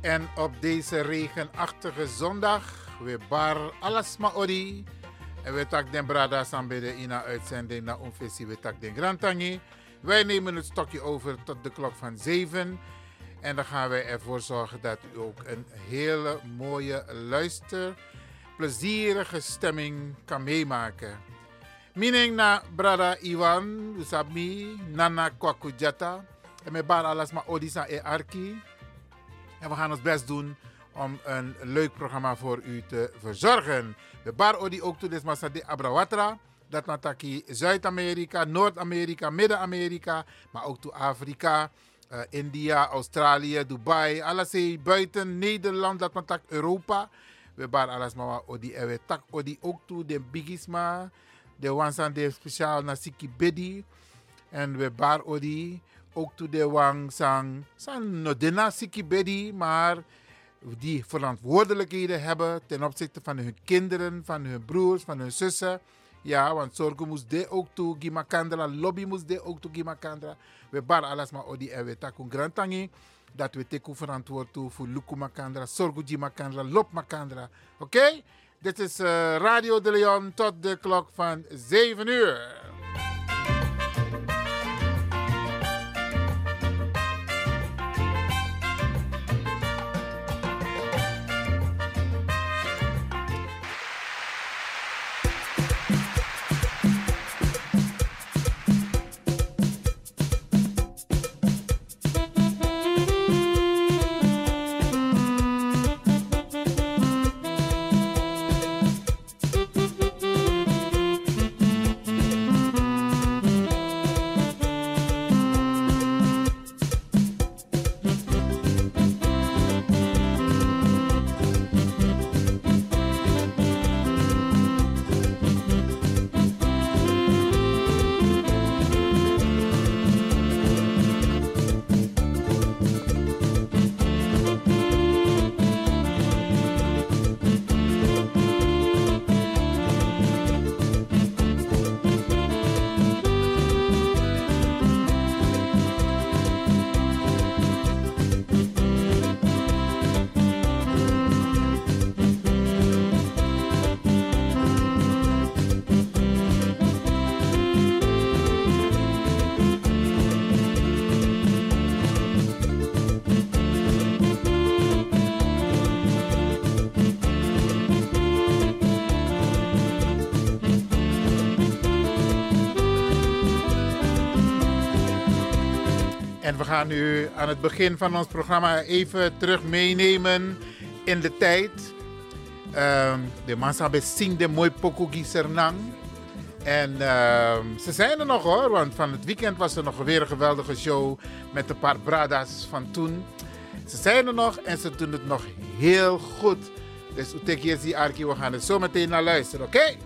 En op deze regenachtige zondag, we bar alles maar odi. En we tak den brada sambede in een uitzending naar onfessie we tak den grantangi. Wij nemen het stokje over tot de klok van 7. En dan gaan wij ervoor zorgen dat u ook een hele mooie luister, plezierige stemming kan meemaken. Mining na brada Iwan, Usabi, Nana Kwakujata. En met bar alles maar Odisa e Arki. En we gaan ons best doen om een leuk programma voor u te verzorgen. We bar Odi ook toe des Masadi Abrawatra. Dat nataki Zuid-Amerika, Noord-Amerika, Midden-Amerika, maar ook toe Afrika. Uh, India, Australië, Dubai, alles buiten Nederland, dat man tak Europa. We bar alles maar odi en we tak odi ook toe de bigisma, de wansan de speciaal na Siki Bedi. En we bar odi ook toe de wang sang, san no dena Siki Bedi, maar die verantwoordelijkheden hebben ten opzichte van hun kinderen, van hun broers, van hun zussen. Ja, want zorgen moest de ook toe, Gimakandra, lobby moest de ook toe, Gimakandra. We bar alles maar odi en we takun grantangi. Dat we teken verantwoord toe voor Luku Makandra, Sorgu Gimakandra, Lop Makandra. Oké? Okay? Dit is uh, Radio de Leon tot de klok van 7 uur. Gaan u aan het begin van ons programma even terug meenemen in de tijd. Um, de sing de mooi pokogi sernang. En uh, ze zijn er nog hoor, want van het weekend was er nog weer een geweldige show met een paar bradas van toen. Ze zijn er nog en ze doen het nog heel goed. Dus Utek Arki, we gaan er zo meteen naar luisteren, oké?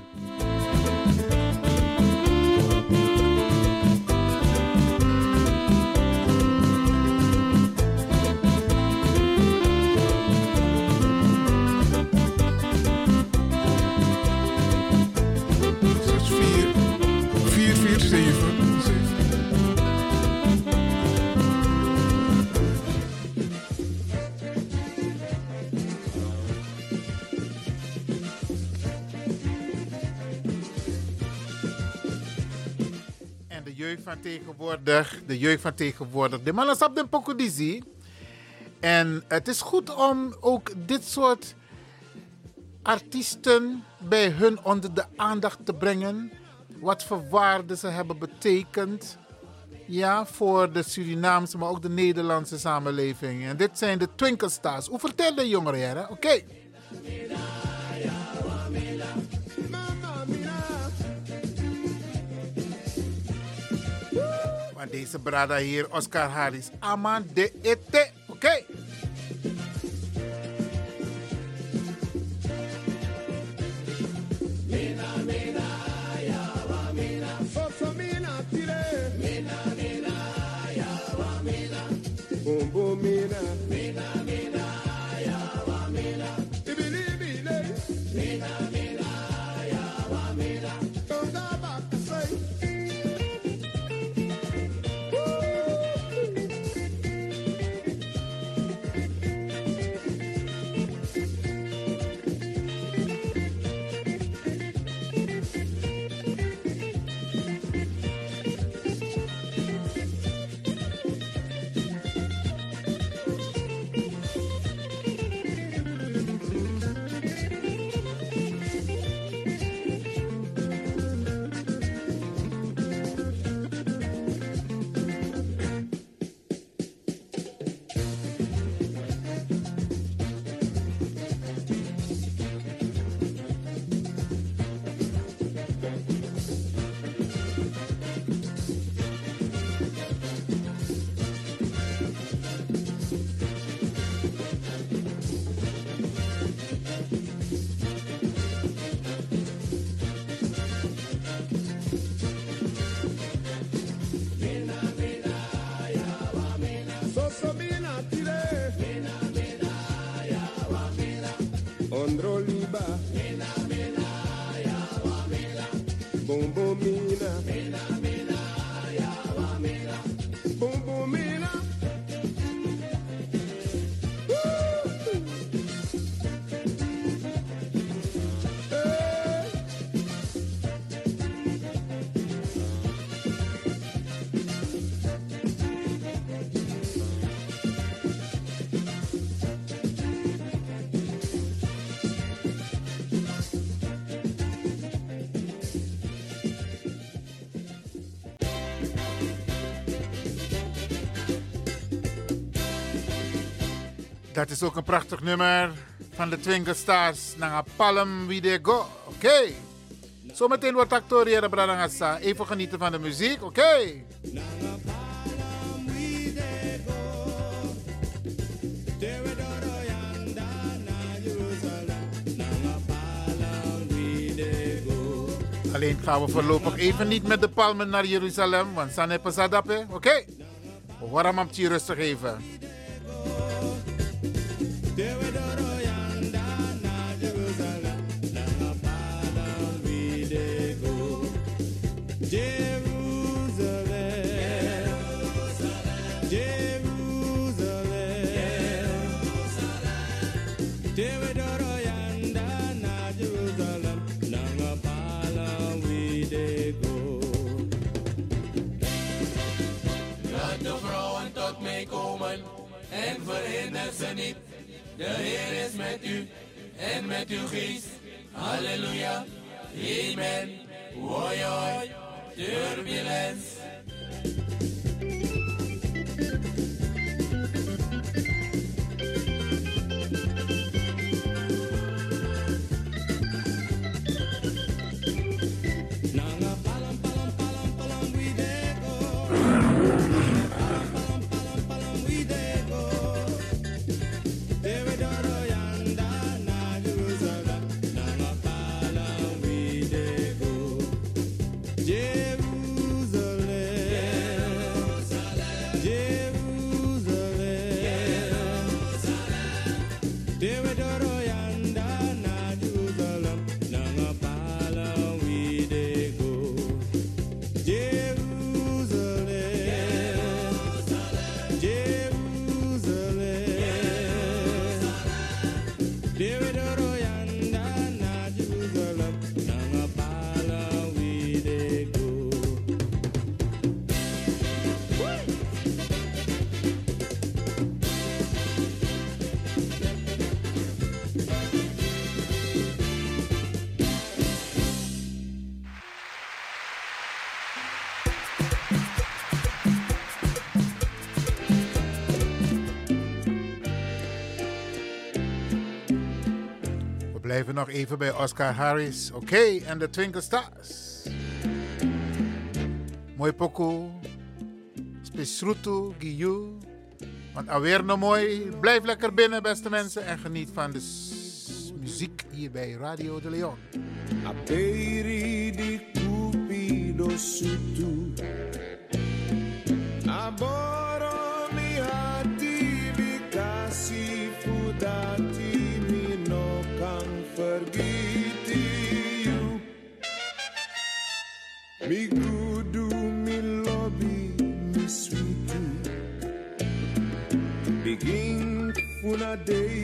Van tegenwoordig, de jeugd van tegenwoordig, de mannen op de pokodizi. En het is goed om ook dit soort artiesten bij hun onder de aandacht te brengen. Wat voor waarden ze hebben betekend. Ja, voor de Surinaamse, maar ook de Nederlandse samenleving. En dit zijn de Twinkle Stars. Hoe vertel de jongeren, Oké. Okay. Maar deze brada hier, Oscar Harris, Aman de Ete. Oké. Dat is ook een prachtig nummer van de Twinkle Stars. Nanga Palm We They Go. Oké. Okay. Zometeen wordt acteur Bradangasa. Even genieten van de muziek. Oké. Okay. Alleen gaan we voorlopig even niet met de palmen naar Jeruzalem, want Sanne Pasadape. Oké? Okay. Waarom op je rustig even? En met uw geest. Blijven nog even bij Oscar Harris. Oké, en de Twinkle Stars. Mooi poko. Spesrutu, Giyu. Want alweer nog mooi. Blijf lekker binnen, beste mensen. En geniet van de muziek hier bij Radio de Leon. Aperi di cupido. Me good, me love, me sweet. Begin funa day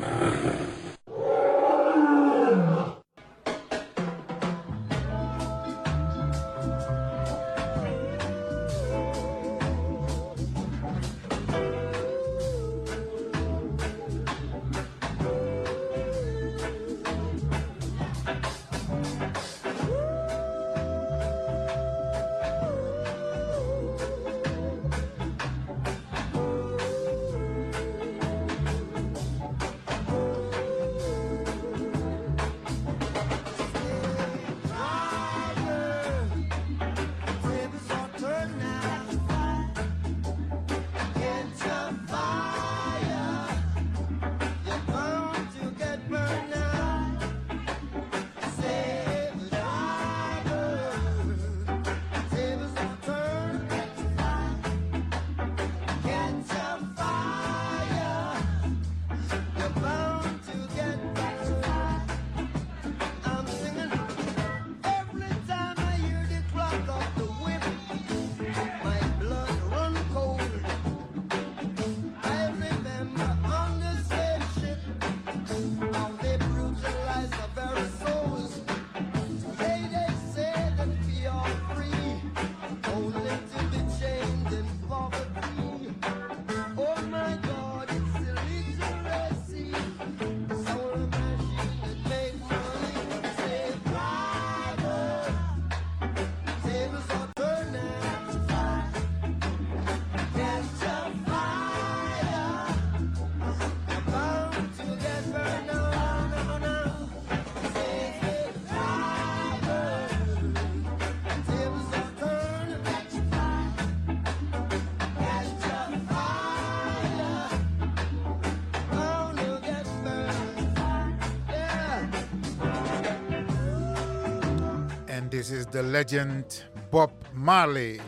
The legend Bob Marley.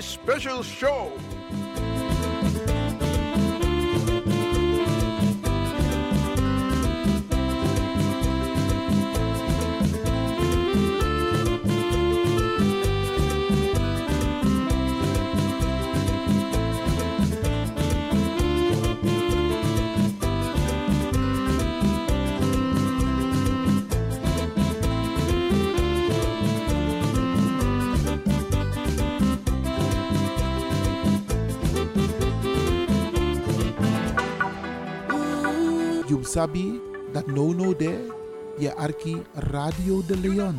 Special show. Sabi dat no no de je arki Radio de Leon.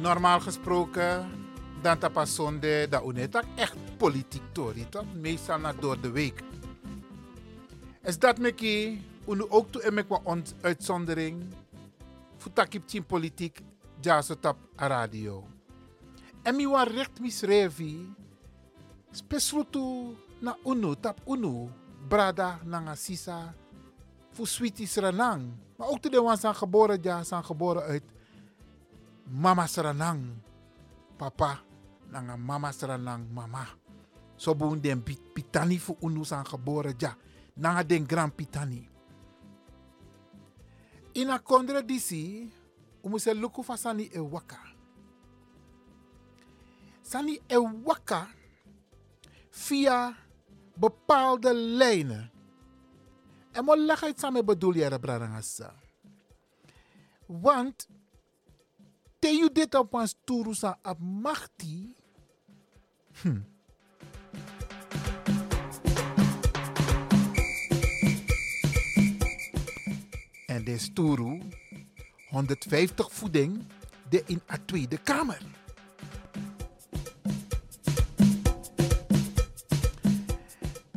Normaal gesproken, dan tapasonde da unetak echt politiek tori, toch? Meestal na door de week. Is dat meki Unu ook toe en met uitzondering. Futakip team politiek, jaso tap a radio. En mi wan recht misrevi. Spesrutu na unu tap unu. Brada nanga sisa. Fu sweetie sranang. Maar ook de wan zijn geboren ja, zijn geboren uit mama sranang. Papa nanga mama sranang mama. So boon den pit pitani fu unu san geboren ja. Na den grand pitani. Ina kondre disi, umu se luku fa sani e waka. Sani e waka via bepaalde lijnen. En mo leg uit samen bedoel je brarangasa. Want te you dit op een stoel sa op machti. Hm. De stoel 150 voeding de in a Tweede Kamer.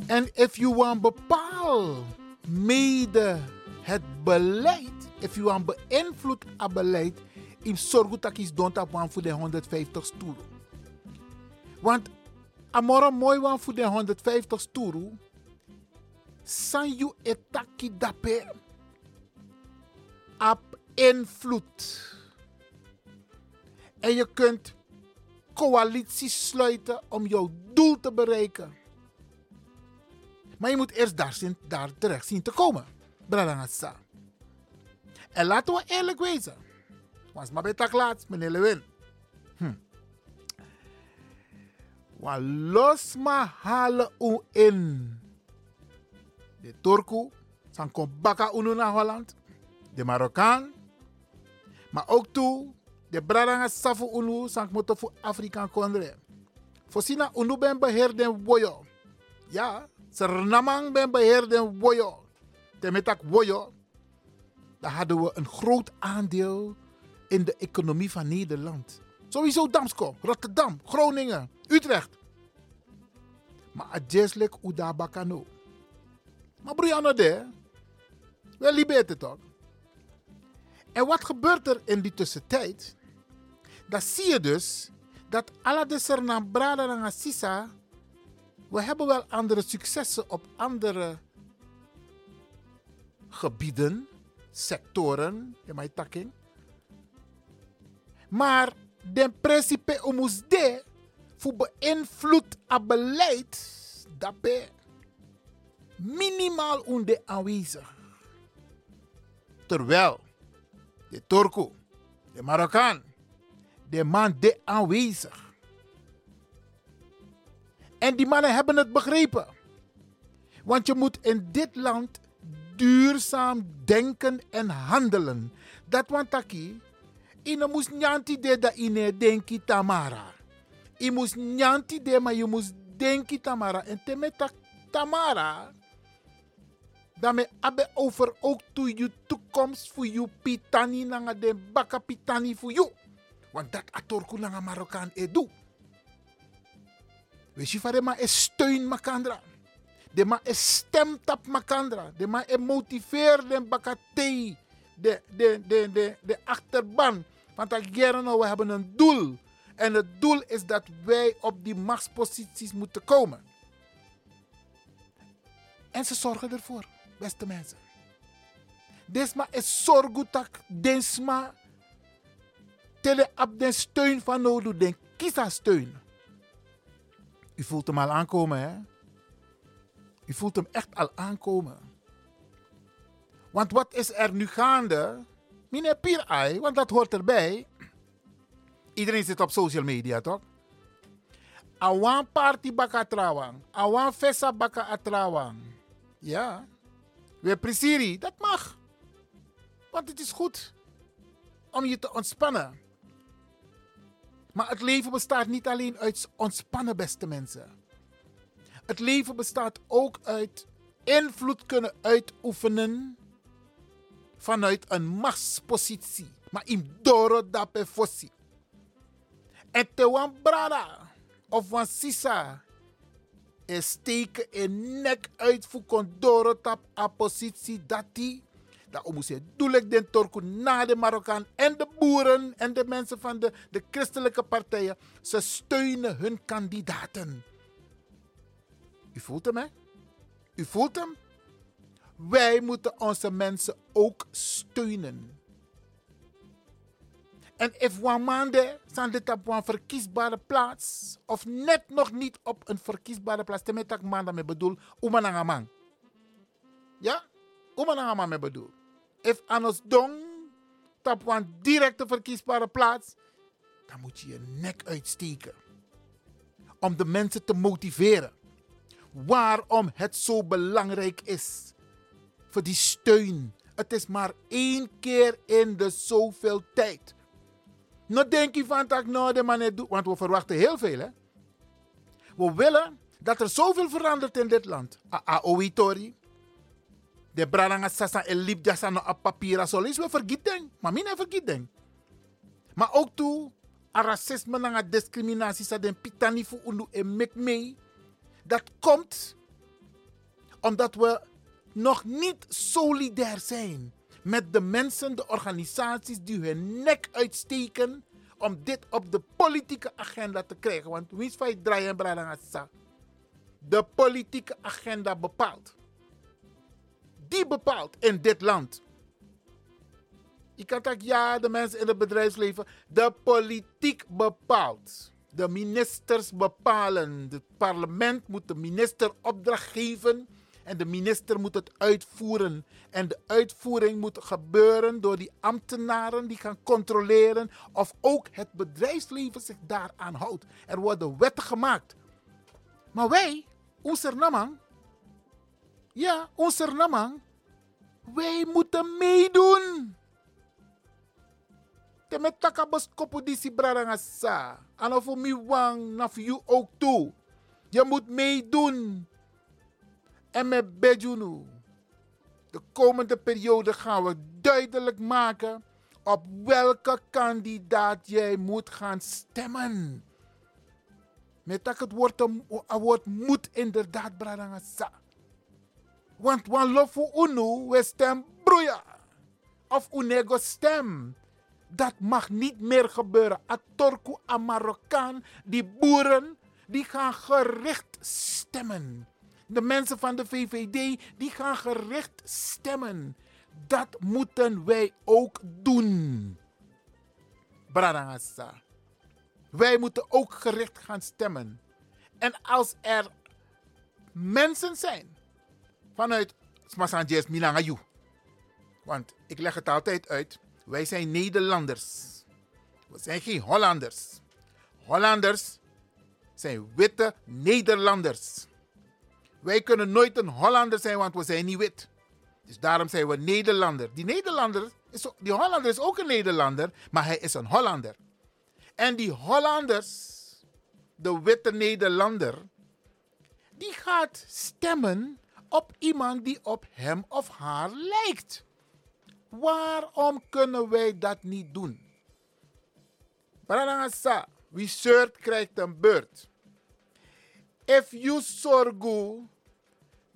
En if you want bepaal mede het beleid, if you want beïnvloed het beleid, in zorg dat is don't have voor de 150 stoelen. Want amora mooi wan voor de 150 stoelen, san you etaki dape op invloed. En je kunt coalities sluiten om jouw doel te bereiken. Maar je moet eerst daar, daar terecht zien te komen. Bradangasa. En laten we eerlijk wezen. Was maar bij laat, meneer Lewin. Hm. Wa los ma halen u in. De Turku, kom baka unu naar Holland. De Marokkaan. Maar ook toe, de Bradanga safu unu, san moto voor Afrikaan kondre. Voorzien unu ben beheer den woyo. Ja, Sernamang ben beheerden woyo. Temetak woyo. Dan hadden we een groot aandeel in de economie van Nederland. Sowieso Damsko, Rotterdam, Groningen, Utrecht. Maar adjeslik udabakano. Maar Brianna de, wel libete toch? En wat gebeurt er in die tussentijd? Dan zie je dus dat alle de Sernam Brada en Sisa we hebben wel andere successen op andere gebieden, sectoren, in mijn takking. Maar de principe omus de voor beïnvloed het beleid dat bij minimaal onder aanwezig. Terwijl de Turko, de Marokkaan, de man de aanwezig. En die mannen hebben het begrepen. Want je moet in dit land duurzaam denken en handelen. Dat want taki, ine moest nyanti de da ine denki tamara. Je moest nyanti de, maar je moest denki tamara. En temeta tamara, daarmee abe over ook to toekomst voor je pitani nanga de baka pitani voor je. Want dat atorku nanga Marokkaan edu. We zien van ma is steun makandra. De ma is stemtap makandra. De ma is motiveer den bakatei. De, de, de, de, achterban. Want nou, we hebben een doel. En het doel is dat wij op die machtsposities moeten komen. En ze zorgen ervoor, beste mensen. Desma is zorgutak, desma tele op den steun van nodig, den kisa steun. U voelt hem al aankomen, hè? U voelt hem echt al aankomen. Want wat is er nu gaande? Meneer Pierai, want dat hoort erbij. Iedereen zit op social media, toch? Awan party baka trouwang. Awan festa baka atrawang. Ja. We presiri, dat mag. Want het is goed om je te ontspannen. Maar het leven bestaat niet alleen uit ontspannen, beste mensen. Het leven bestaat ook uit invloed kunnen uitoefenen vanuit een machtspositie. Maar in doro dape fossi. En te wan brada of wan sisa is steken in nek uit voor kondoro tap a positie dat die dat moest doelelijk den Turku na de Marokkaan en de boeren en de mensen van de, de christelijke partijen. Ze steunen hun kandidaten. U voelt hem, hè? U voelt hem? Wij moeten onze mensen ook steunen. En if Wamande dit op een verkiesbare plaats, of net nog niet op een verkiesbare plaats, temet ik man daarmee bedoel, umanangamang. Ja? Umanangamang me bedoel. If anos dong, op een directe verkiesbare plaats, dan moet je je nek uitsteken. Om de mensen te motiveren. Waarom het zo belangrijk is. Voor die steun. Het is maar één keer in de zoveel tijd. Nou denk je van dat nou de man doet, want we verwachten heel veel. Hè? We willen dat er zoveel verandert in dit land. Aoitori. De braranga sasa en liep jasa no op papier solis. We vergeten. Maar mina vergeten. Maar ook toe. A racisme en a discriminatie sa den pitani fu unu en mek mee. Dat komt omdat we nog niet solidair zijn met de mensen, de organisaties die hun nek uitsteken om dit op de politieke agenda te krijgen. Want wie is van draaien en De politieke agenda bepaalt. Die bepaalt in dit land. Je kan zeggen, ja, de mensen in het bedrijfsleven. De politiek bepaalt. De ministers bepalen. Het parlement moet de minister opdracht geven en de minister moet het uitvoeren. En de uitvoering moet gebeuren door die ambtenaren die gaan controleren of ook het bedrijfsleven zich daaraan houdt. Er worden wetten gemaakt. Maar wij, onze namang, ja, onze namang, wij moeten meedoen. Te met takabos kopu disi brarangasa. Of mi wang, na you ook toe. Je moet meedoen. En met Bejunu. De komende periode gaan we duidelijk maken op welke kandidaat jij moet gaan stemmen. Met dat het woord, moet inderdaad bradangasa. Want wan lofu unu we stem broeia. Of unego stem. Dat mag niet meer gebeuren. A Torku, a die boeren, die gaan gericht stemmen. De mensen van de VVD die gaan gericht stemmen. Dat moeten wij ook doen. Wij moeten ook gericht gaan stemmen. En als er mensen zijn vanuit Smasanjes Milangayu. Want ik leg het altijd uit. Wij zijn Nederlanders. We zijn geen Hollanders. Hollanders zijn witte Nederlanders. Wij kunnen nooit een Hollander zijn, want we zijn niet wit. Dus daarom zijn we Nederlander. Die Nederlander, die Hollander is ook een Nederlander, maar hij is een Hollander. En die Hollanders, de witte Nederlander, die gaat stemmen op iemand die op hem of haar lijkt. Waarom kunnen wij dat niet doen? Wie zeurt krijgt een beurt. If you sorgu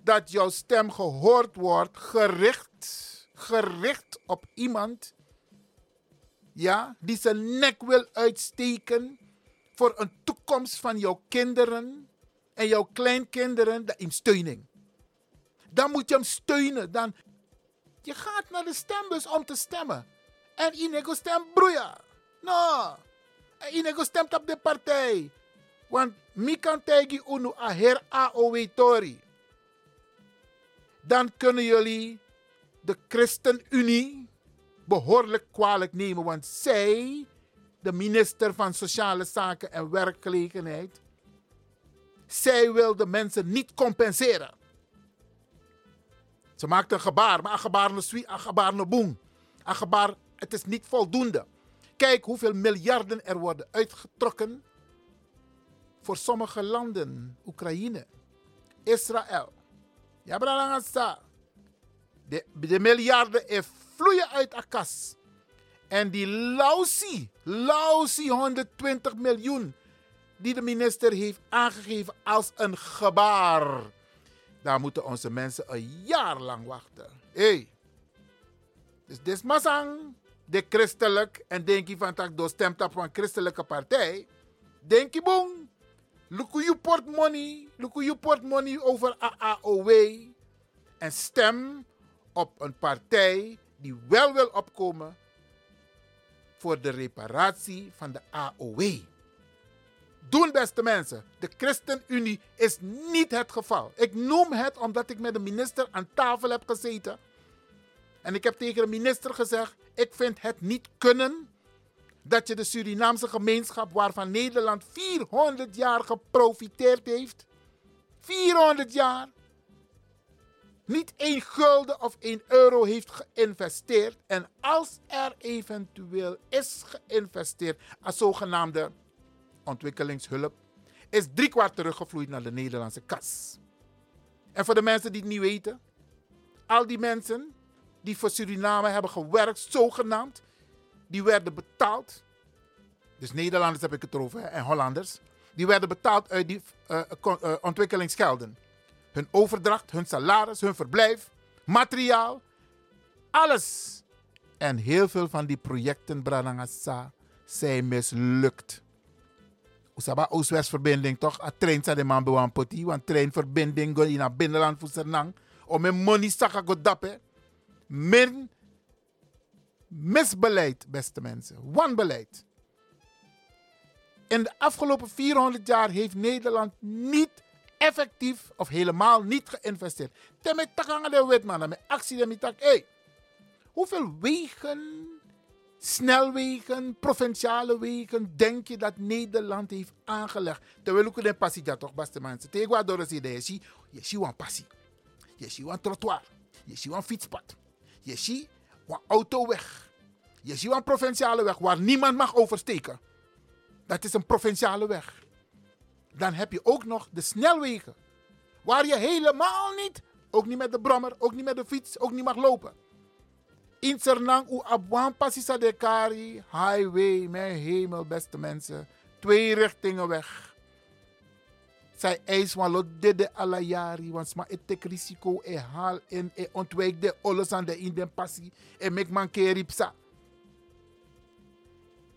dat jouw stem gehoord wordt, gericht, gericht op iemand, ja, die zijn nek wil uitsteken voor een toekomst van jouw kinderen en jouw kleinkinderen, in steuning. Dan moet je hem steunen. Dan, je gaat naar de stembus om te stemmen. En Inego stemt broeia. No. Inego stemt op de partij. Want mi kan tegen unu a her AOW tori dan kunnen jullie de ChristenUnie behoorlijk kwalijk nemen. Want zij, de minister van Sociale Zaken en Werkgelegenheid, zij wil de mensen niet compenseren. Ze maakt een gebaar, maar een gebaar no sui, een gebaar no boom. Een gebaar, het is niet voldoende. Kijk hoeveel miljarden er worden uitgetrokken voor sommige landen. Oekraïne, Israël. De, de miljarden vloeien uit de. En die lausie, lausie 120 miljoen die de minister heeft aangegeven als een gebaar. Daar moeten onze mensen een jaar lang wachten. Hey. Dus dit masang, de christelijk, en denk je van dat door stemt op een christelijke partij. Denk je boom. Look you port money. Look you port money over AAOW. En stem op een partij die wel wil opkomen voor de reparatie van de AOW. Doen, beste mensen. De ChristenUnie is niet het geval. Ik noem het omdat ik met de minister aan tafel heb gezeten. En ik heb tegen de minister gezegd: ik vind het niet kunnen dat je de Surinaamse gemeenschap, waarvan Nederland 400 jaar geprofiteerd heeft, 400 jaar, niet één gulden of één euro heeft geïnvesteerd. En als er eventueel is geïnvesteerd als zogenaamde ontwikkelingshulp, is driekwart teruggevloeid naar de Nederlandse kas. En voor de mensen die het niet weten, al die mensen die voor Suriname hebben gewerkt, zogenaamd, die werden betaald. Dus Nederlanders heb ik het over en Hollanders. Die werden betaald uit die uh, uh, ontwikkelingsgelden. Hun overdracht, hun salaris, hun verblijf, materiaal, alles. En heel veel van die projecten, Branagasa, zijn mislukt. Usaba Oost-West-verbinding toch? A trein sa de man want treinverbinding go in a binnenland voor. Om mijn money saka go dappen. Misbeleid, beste mensen. Wanbeleid. In de afgelopen 400 jaar heeft Nederland niet effectief of helemaal niet geïnvesteerd. Ten takanga de wetman, met actie de mitak. Hey, hoeveel wegen, snelwegen, provinciale wegen denk je dat Nederland heeft aangelegd? Terwijl ik de passie toch, beste mensen. Tegen door je ziet, je ziet een passie. Je ziet een trottoir. Je ziet een fietspad. Je ziet een autoweg. Je ziet een provinciale weg waar niemand mag oversteken. Dat is een provinciale weg. Dan heb je ook nog de snelwegen. Waar je helemaal niet, ook niet met de brommer, ook niet met de fiets, ook niet mag lopen. In Sernang, u abwan pasisa de highway, mijn hemel, beste mensen. Twee richtingen weg. Zij eis van lot de alla jari, want sma het risico e haal en e ontwijk de alles aan de in passie en mek man keripsa.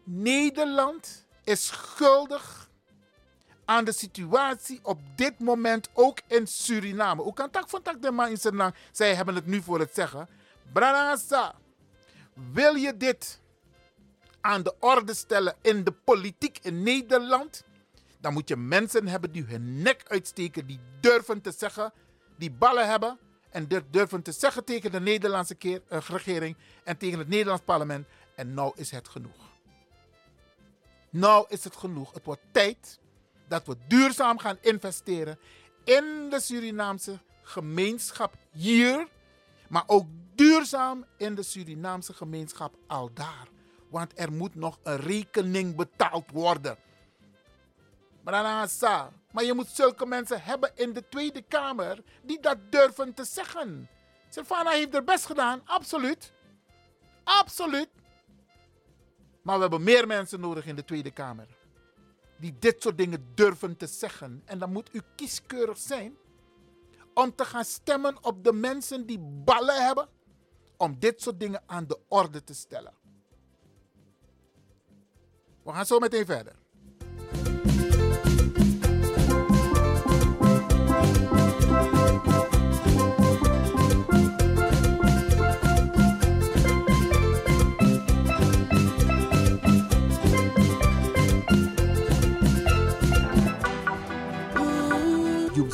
Nederland is schuldig aan de situatie op dit moment ook in Suriname. Hoe kan tak van tak de man in Suriname? Zij hebben het nu voor het zeggen. Branagasa, wil je dit aan de orde stellen in de politiek in Nederland? Dan moet je mensen hebben die hun nek uitsteken, die durven te zeggen, die ballen hebben en durven te zeggen tegen de Nederlandse keer, uh, regering en tegen het Nederlands parlement. En nou is het genoeg. Nou is het genoeg. Het wordt tijd dat we duurzaam gaan investeren in de Surinaamse gemeenschap hier, maar ook duurzaam in de Surinaamse gemeenschap al daar. Want er moet nog een rekening betaald worden. Maar je moet zulke mensen hebben in de Tweede Kamer die dat durven te zeggen. Silvana heeft er best gedaan, absoluut. Absoluut. Maar we hebben meer mensen nodig in de Tweede Kamer. Die dit soort dingen durven te zeggen. En dan moet u kieskeurig zijn om te gaan stemmen op de mensen die ballen hebben. Om dit soort dingen aan de orde te stellen. We gaan zo meteen verder.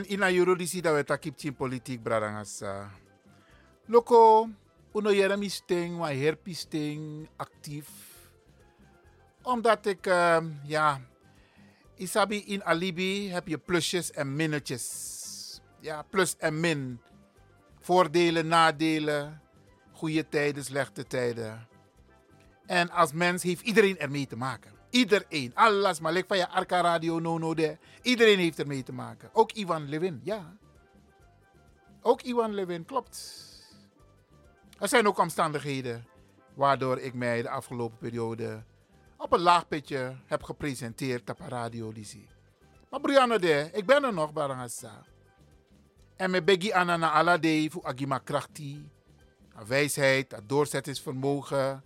En in a juridisi dat we takip in politiek bradangasa. Loko, uno jeremi sting, wa actief. Omdat ik, uh, ja, isabi in alibi heb je plusjes en minnetjes. Ja, plus en min. Voordelen, nadelen, goede tijden, slechte tijden. En als mens heeft iedereen ermee te maken. Iedereen. Alles maar. van je Arca Radio, no, no, de. Iedereen heeft ermee te maken. Ook Ivan Levin, ja. Ook Ivan Levin, klopt. Er zijn ook omstandigheden waardoor ik mij de afgelopen periode op een laag pitje heb gepresenteerd op Radio Lisi. Maar Brianna de, ik ben er nog, Barangasa. En me begi anana ala de voor agima krachti, wijsheid, doorzettingsvermogen,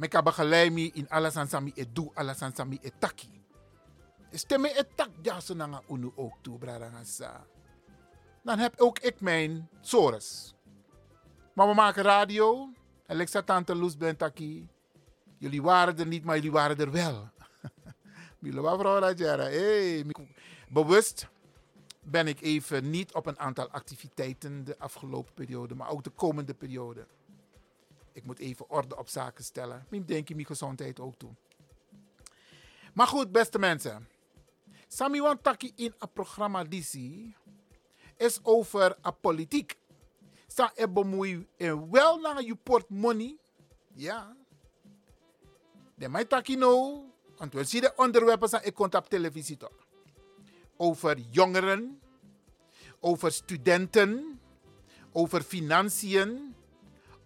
me ka begeleid in alles aan sami edu, alles aan sami etaki. Stemme etak jaso nanga unu ook toe, bradangasa. Dan heb ook ik mijn sores. Maar we maken radio. Zei tante Loes Bentaki. Jullie waren er niet, maar jullie waren er wel. Hey, bewust ben ik even niet op een aantal activiteiten de afgelopen periode, maar ook de komende periode. Ik moet even orde op zaken stellen. Ik denk je mijn gezondheid ook toe. Maar goed, beste mensen. Sami Wantaki in een programma DC is over a politiek. Sa e bemoei en wel naar je portemonnee. Ja. De mij taki no. Want we zien de onderwerpen zijn ik op televisie toch. Over jongeren. Over studenten. Over financiën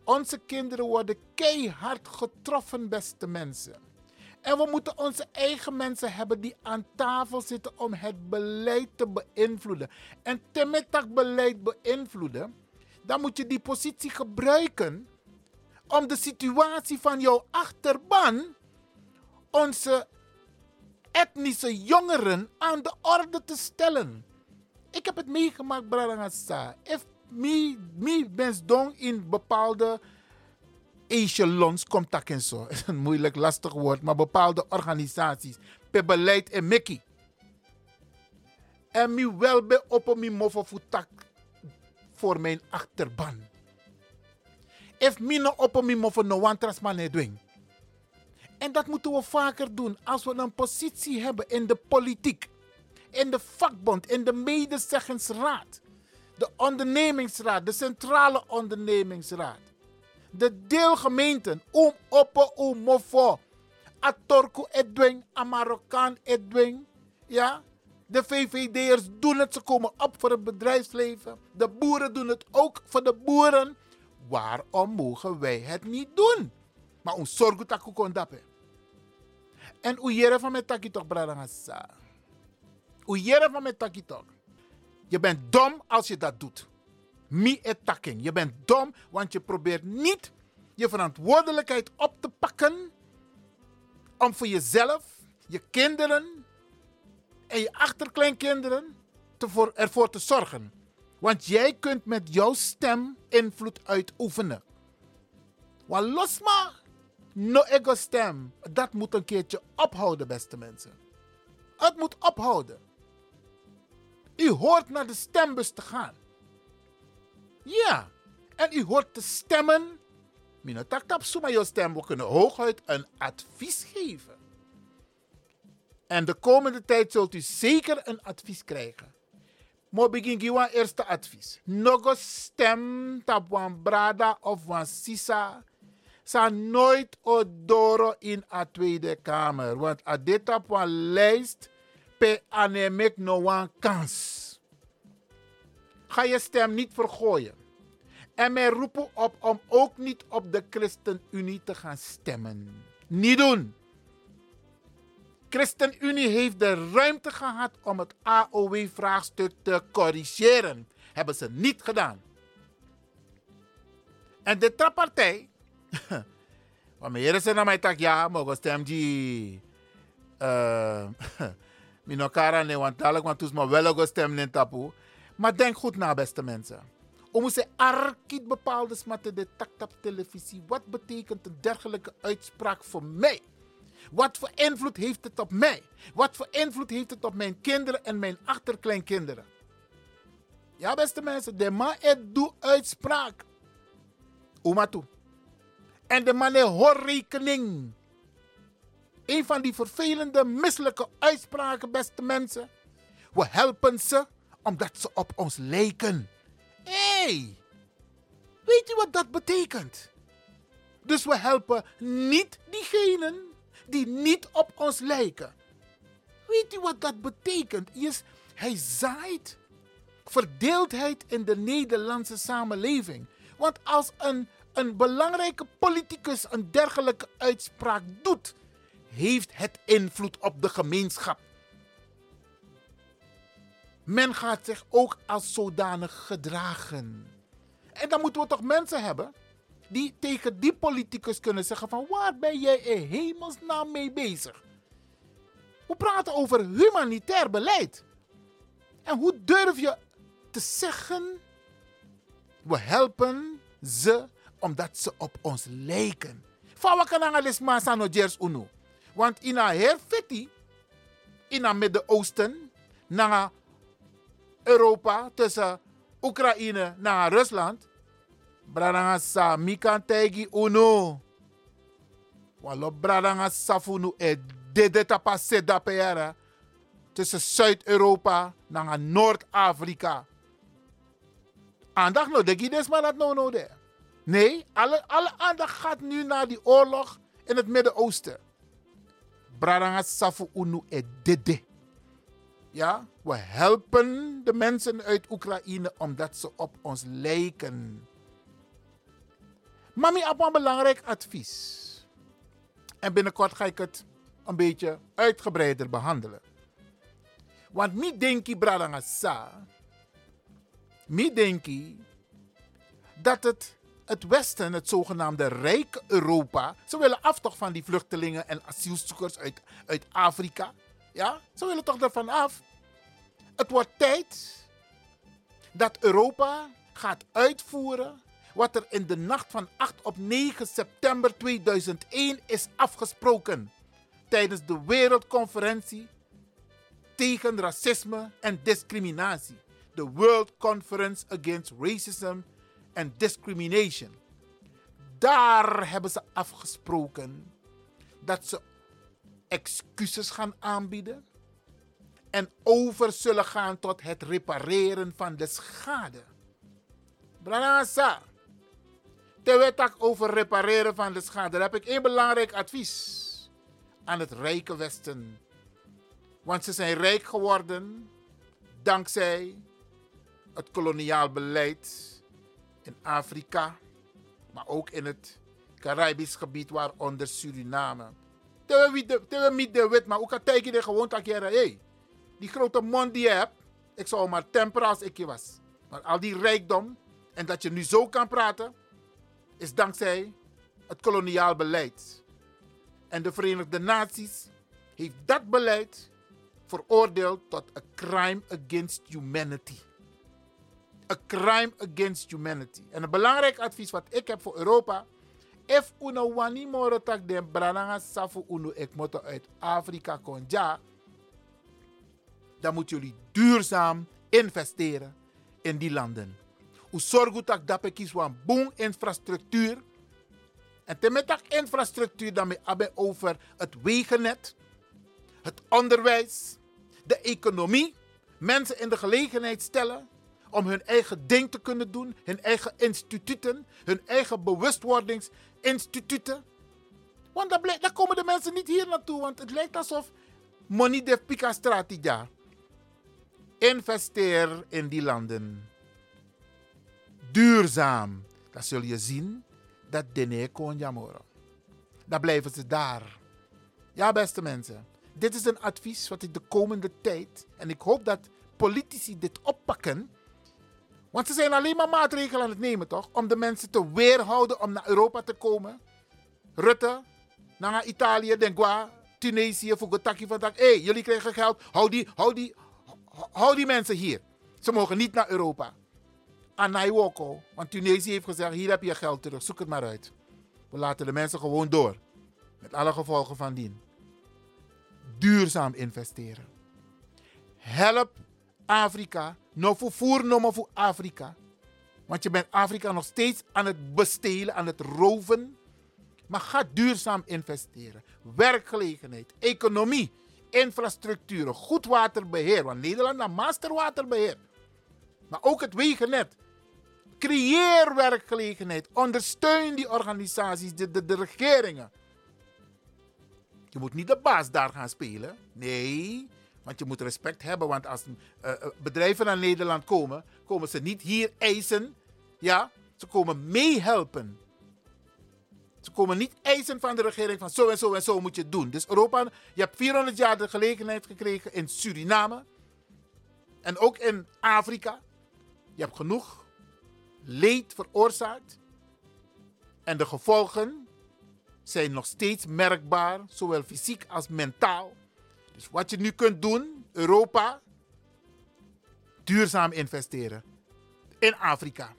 onze kinderen worden keihard getroffen, beste mensen. En we moeten onze eigen mensen hebben die aan tafel zitten om het beleid te beïnvloeden. En met dat beleid beïnvloeden, dan moet je die positie gebruiken om de situatie van jouw achterban, onze etnische jongeren, aan de orde te stellen. Ik heb het meegemaakt, Bradangasa. If mi, mi dong in bepaalde echelons, komt en zo. is een moeilijk, lastig woord, maar bepaalde organisaties. Per beleid en Mickey. En mi wel be op mi mofo voor mijn achterban. If mi no op mi mofo no want trasman doen. En dat moeten we vaker doen als we een positie hebben in de politiek, in de vakbond, in de medezeggingsraad de ondernemingsraad, de centrale ondernemingsraad, de deelgemeenten, om opo, om mofo, atorku edwing, Amarokkaan edwing, ja. De VVD'ers doen het, ze komen op voor het bedrijfsleven. De boeren doen het ook voor de boeren. Waarom mogen wij het niet doen? Maar ons zorgen dat kon dappen. En hoe jere van met taki toch bradangasa. Hoe jere van met taki toch. Je bent dom als je dat doet. Me attacking. Je bent dom, want je probeert niet je verantwoordelijkheid op te pakken om voor jezelf, je kinderen en je achterkleinkinderen te voor, ervoor te zorgen. Want jij kunt met jouw stem invloed uitoefenen. Want los maar, no ego stem. Dat moet een keertje ophouden, beste mensen. Het moet ophouden. U hoort naar de stembus te gaan. Ja, en u hoort te stemmen. Minotak suma je stem. We kunnen hooguit een advies geven. En de komende tijd zult u zeker een advies krijgen. Maar begin giwa eerste advies. Nogo stem tap wan brada of wan sisa. Sa nooit odoro in a Tweede Kamer. Want a dit op lijst pe anemek no one kans. Ga je stem niet vergooien. En mij roepen op om ook niet op de ChristenUnie te gaan stemmen. Niet doen. ChristenUnie heeft de ruimte gehad om het AOW-vraagstuk te corrigeren. Hebben ze niet gedaan. En de trappartij. Wanneer ze naar mij tak ja, mogen stem die. Minokara ne want dadelijk want toen maar wel stem in tapu. Maar denk goed na, beste mensen. Om moeten arkiet bepaalde smatten de takt op televisie. Wat betekent een dergelijke uitspraak voor mij? Wat voor invloed heeft het op mij? Wat voor invloed heeft het op mijn kinderen en mijn achterkleinkinderen? Ja, beste mensen, de man het uitspraak. Oma toe. En de man heeft rekening. Een van die vervelende, misselijke uitspraken, beste mensen. We helpen ze omdat ze op ons lijken. Hey, weet u wat dat betekent? Dus we helpen niet diegenen die niet op ons lijken. Weet u wat dat betekent? Is, hij zaait verdeeldheid in de Nederlandse samenleving. Want als een, een belangrijke politicus een dergelijke uitspraak doet, heeft het invloed op de gemeenschap. Men gaat zich ook als zodanig gedragen. En dan moeten we toch mensen hebben die tegen die politicus kunnen zeggen van waar ben jij in hemelsnaam mee bezig? We praten over humanitair beleid. En hoe durf je te zeggen, we helpen ze omdat ze op ons lijken. Van wat kan alles Want in een herfetti, in het Midden-Oosten, naar Europa, tussen Oekraïne naar Rusland, bradanga sa mi kan tegi unu. Walo bradanga safunu e dede tapa seda peera. Tussen Zuid-Europa naar Noord-Afrika. Aandacht no de gides maar dat no no de. Nee, alle, alle aandacht gaat nu naar die oorlog in het Midden-Oosten. Bradanga safu unu e dede. Ja, we helpen de mensen uit Oekraïne omdat ze op ons lijken. Mami, op een belangrijk advies. En binnenkort ga ik het een beetje uitgebreider behandelen. Want mi denki bradanga sa, mi denki dat het, het Westen, het zogenaamde rijke Europa, ze willen af toch van die vluchtelingen en asielzoekers uit, uit Afrika. Ja, ze willen toch ervan af. Het wordt tijd dat Europa gaat uitvoeren wat er in de nacht van 8 op 9 september 2001 is afgesproken tijdens de Wereldconferentie tegen racisme en discriminatie. De World Conference Against Racism and Discrimination. Daar hebben ze afgesproken dat ze excuses gaan aanbieden en over zullen gaan tot het repareren van de schade. Branasa, terwijl ik over repareren van de schade, heb ik één belangrijk advies aan het rijke Westen. Want ze zijn rijk geworden dankzij het koloniaal beleid in Afrika, maar ook in het Caribisch gebied, waaronder Suriname. Terwijl we de wet, maar ook kan je gewoon dat hey, die grote mond die je hebt, ik zou maar temperen als ik je was. Maar al die rijkdom en dat je nu zo kan praten, is dankzij het koloniaal beleid. En de Verenigde Naties heeft dat beleid veroordeeld tot een crime against humanity. A crime against humanity. En een belangrijk advies wat ik heb voor Europa. If uno wani tak den brananga safu uno uit Afrika konja. Dan moeten jullie duurzaam investeren in die landen. U zorgt dat dat kies boom infrastructuur en infrastructuur dan hebben over het wegennet, het onderwijs, de economie. Mensen in de gelegenheid stellen om hun eigen ding te kunnen doen, hun eigen instituten, hun eigen bewustwordingsinstituten. Want daar, komen de mensen niet hier naartoe, want het lijkt alsof money de pika strategia. Investeer in die landen. Duurzaam. Dan zul je zien dat dene kon jamoro. Dan blijven ze daar. Ja, beste mensen. Dit is een advies wat ik de komende tijd, en ik hoop dat politici dit oppakken. Want ze zijn alleen maar maatregelen aan het nemen, toch? Om de mensen te weerhouden om naar Europa te komen. Rutte, naar Italië, Dengua, Tunesië, Fugotaki van Hé, hey, jullie krijgen geld. Hou die, hou, die, hou die mensen hier. Ze mogen niet naar Europa aan. Want Tunesië heeft gezegd, hier heb je geld terug, zoek het maar uit. We laten de mensen gewoon door. Met alle gevolgen van dien. Duurzaam investeren. Help Afrika, voor voer, nog voor Afrika. Want je bent Afrika nog steeds aan het bestelen, aan het roven. Maar ga duurzaam investeren. Werkgelegenheid, economie, infrastructuur, goed waterbeheer. Want Nederland heeft masterwaterbeheer. Maar ook het wegennet. Creëer werkgelegenheid. Ondersteun die organisaties, de, de regeringen. Je moet niet de baas daar gaan spelen. Nee, want je moet respect hebben. Want als uh, bedrijven naar Nederland komen, komen ze niet hier eisen. Ja, ze komen meehelpen. Ze komen niet eisen van de regering van zo en zo en zo moet je het doen. Dus Europa, je hebt 400 jaar de gelegenheid gekregen in Suriname. En ook in Afrika. Je hebt genoeg leed veroorzaakt. En de gevolgen zijn nog steeds merkbaar, zowel fysiek als mentaal. Dus wat je nu kunt doen, Europa, duurzaam investeren. In Afrika.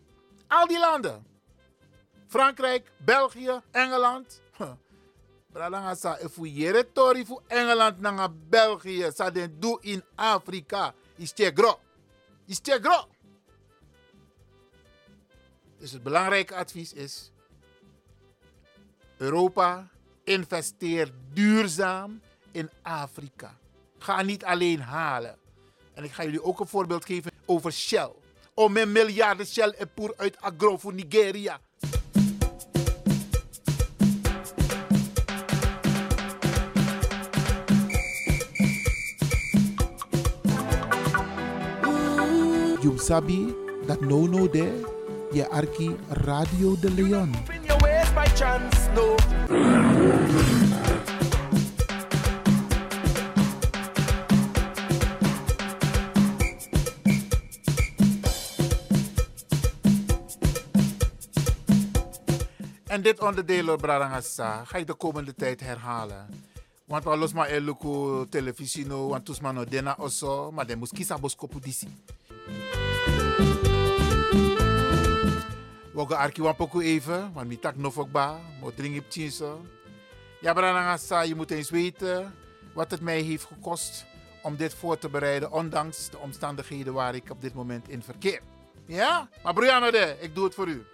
Al die landen. Frankrijk, België, Engeland. Bradanga sa efuyere tori fu Engeland nanga België. Sa den do in Afrika. Is gro. Is gro. Dus het belangrijke advies is: Europa investeert duurzaam in Afrika. Ga niet alleen halen. En ik ga jullie ook een voorbeeld geven over Shell. Om een miljarden Shell en poer uit agro voor Nigeria. You sabi that no no there je arki Radio de Leon. Dit onderdeel, Bradangasa, ga ik de komende tijd herhalen. Want we los maar eluku televisie no, want tusman no dena oso, maar de kiezen boskopu disi. Woga arki wapoku even, want mi tak nofokba, mo op chinso. Ja, Branagasa, je moet eens weten wat het mij heeft gekost om dit voor te bereiden, ondanks de omstandigheden waar ik op dit moment in verkeer. Ja? Maar Brianna, ik doe het voor u.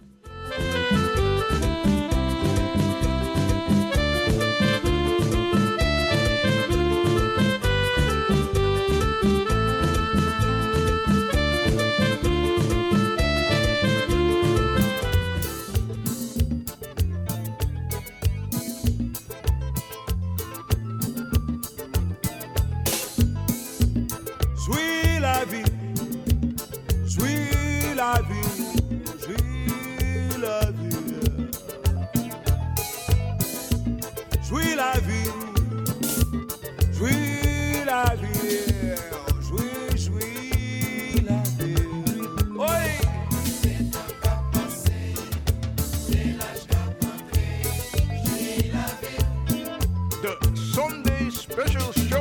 Sunday special show.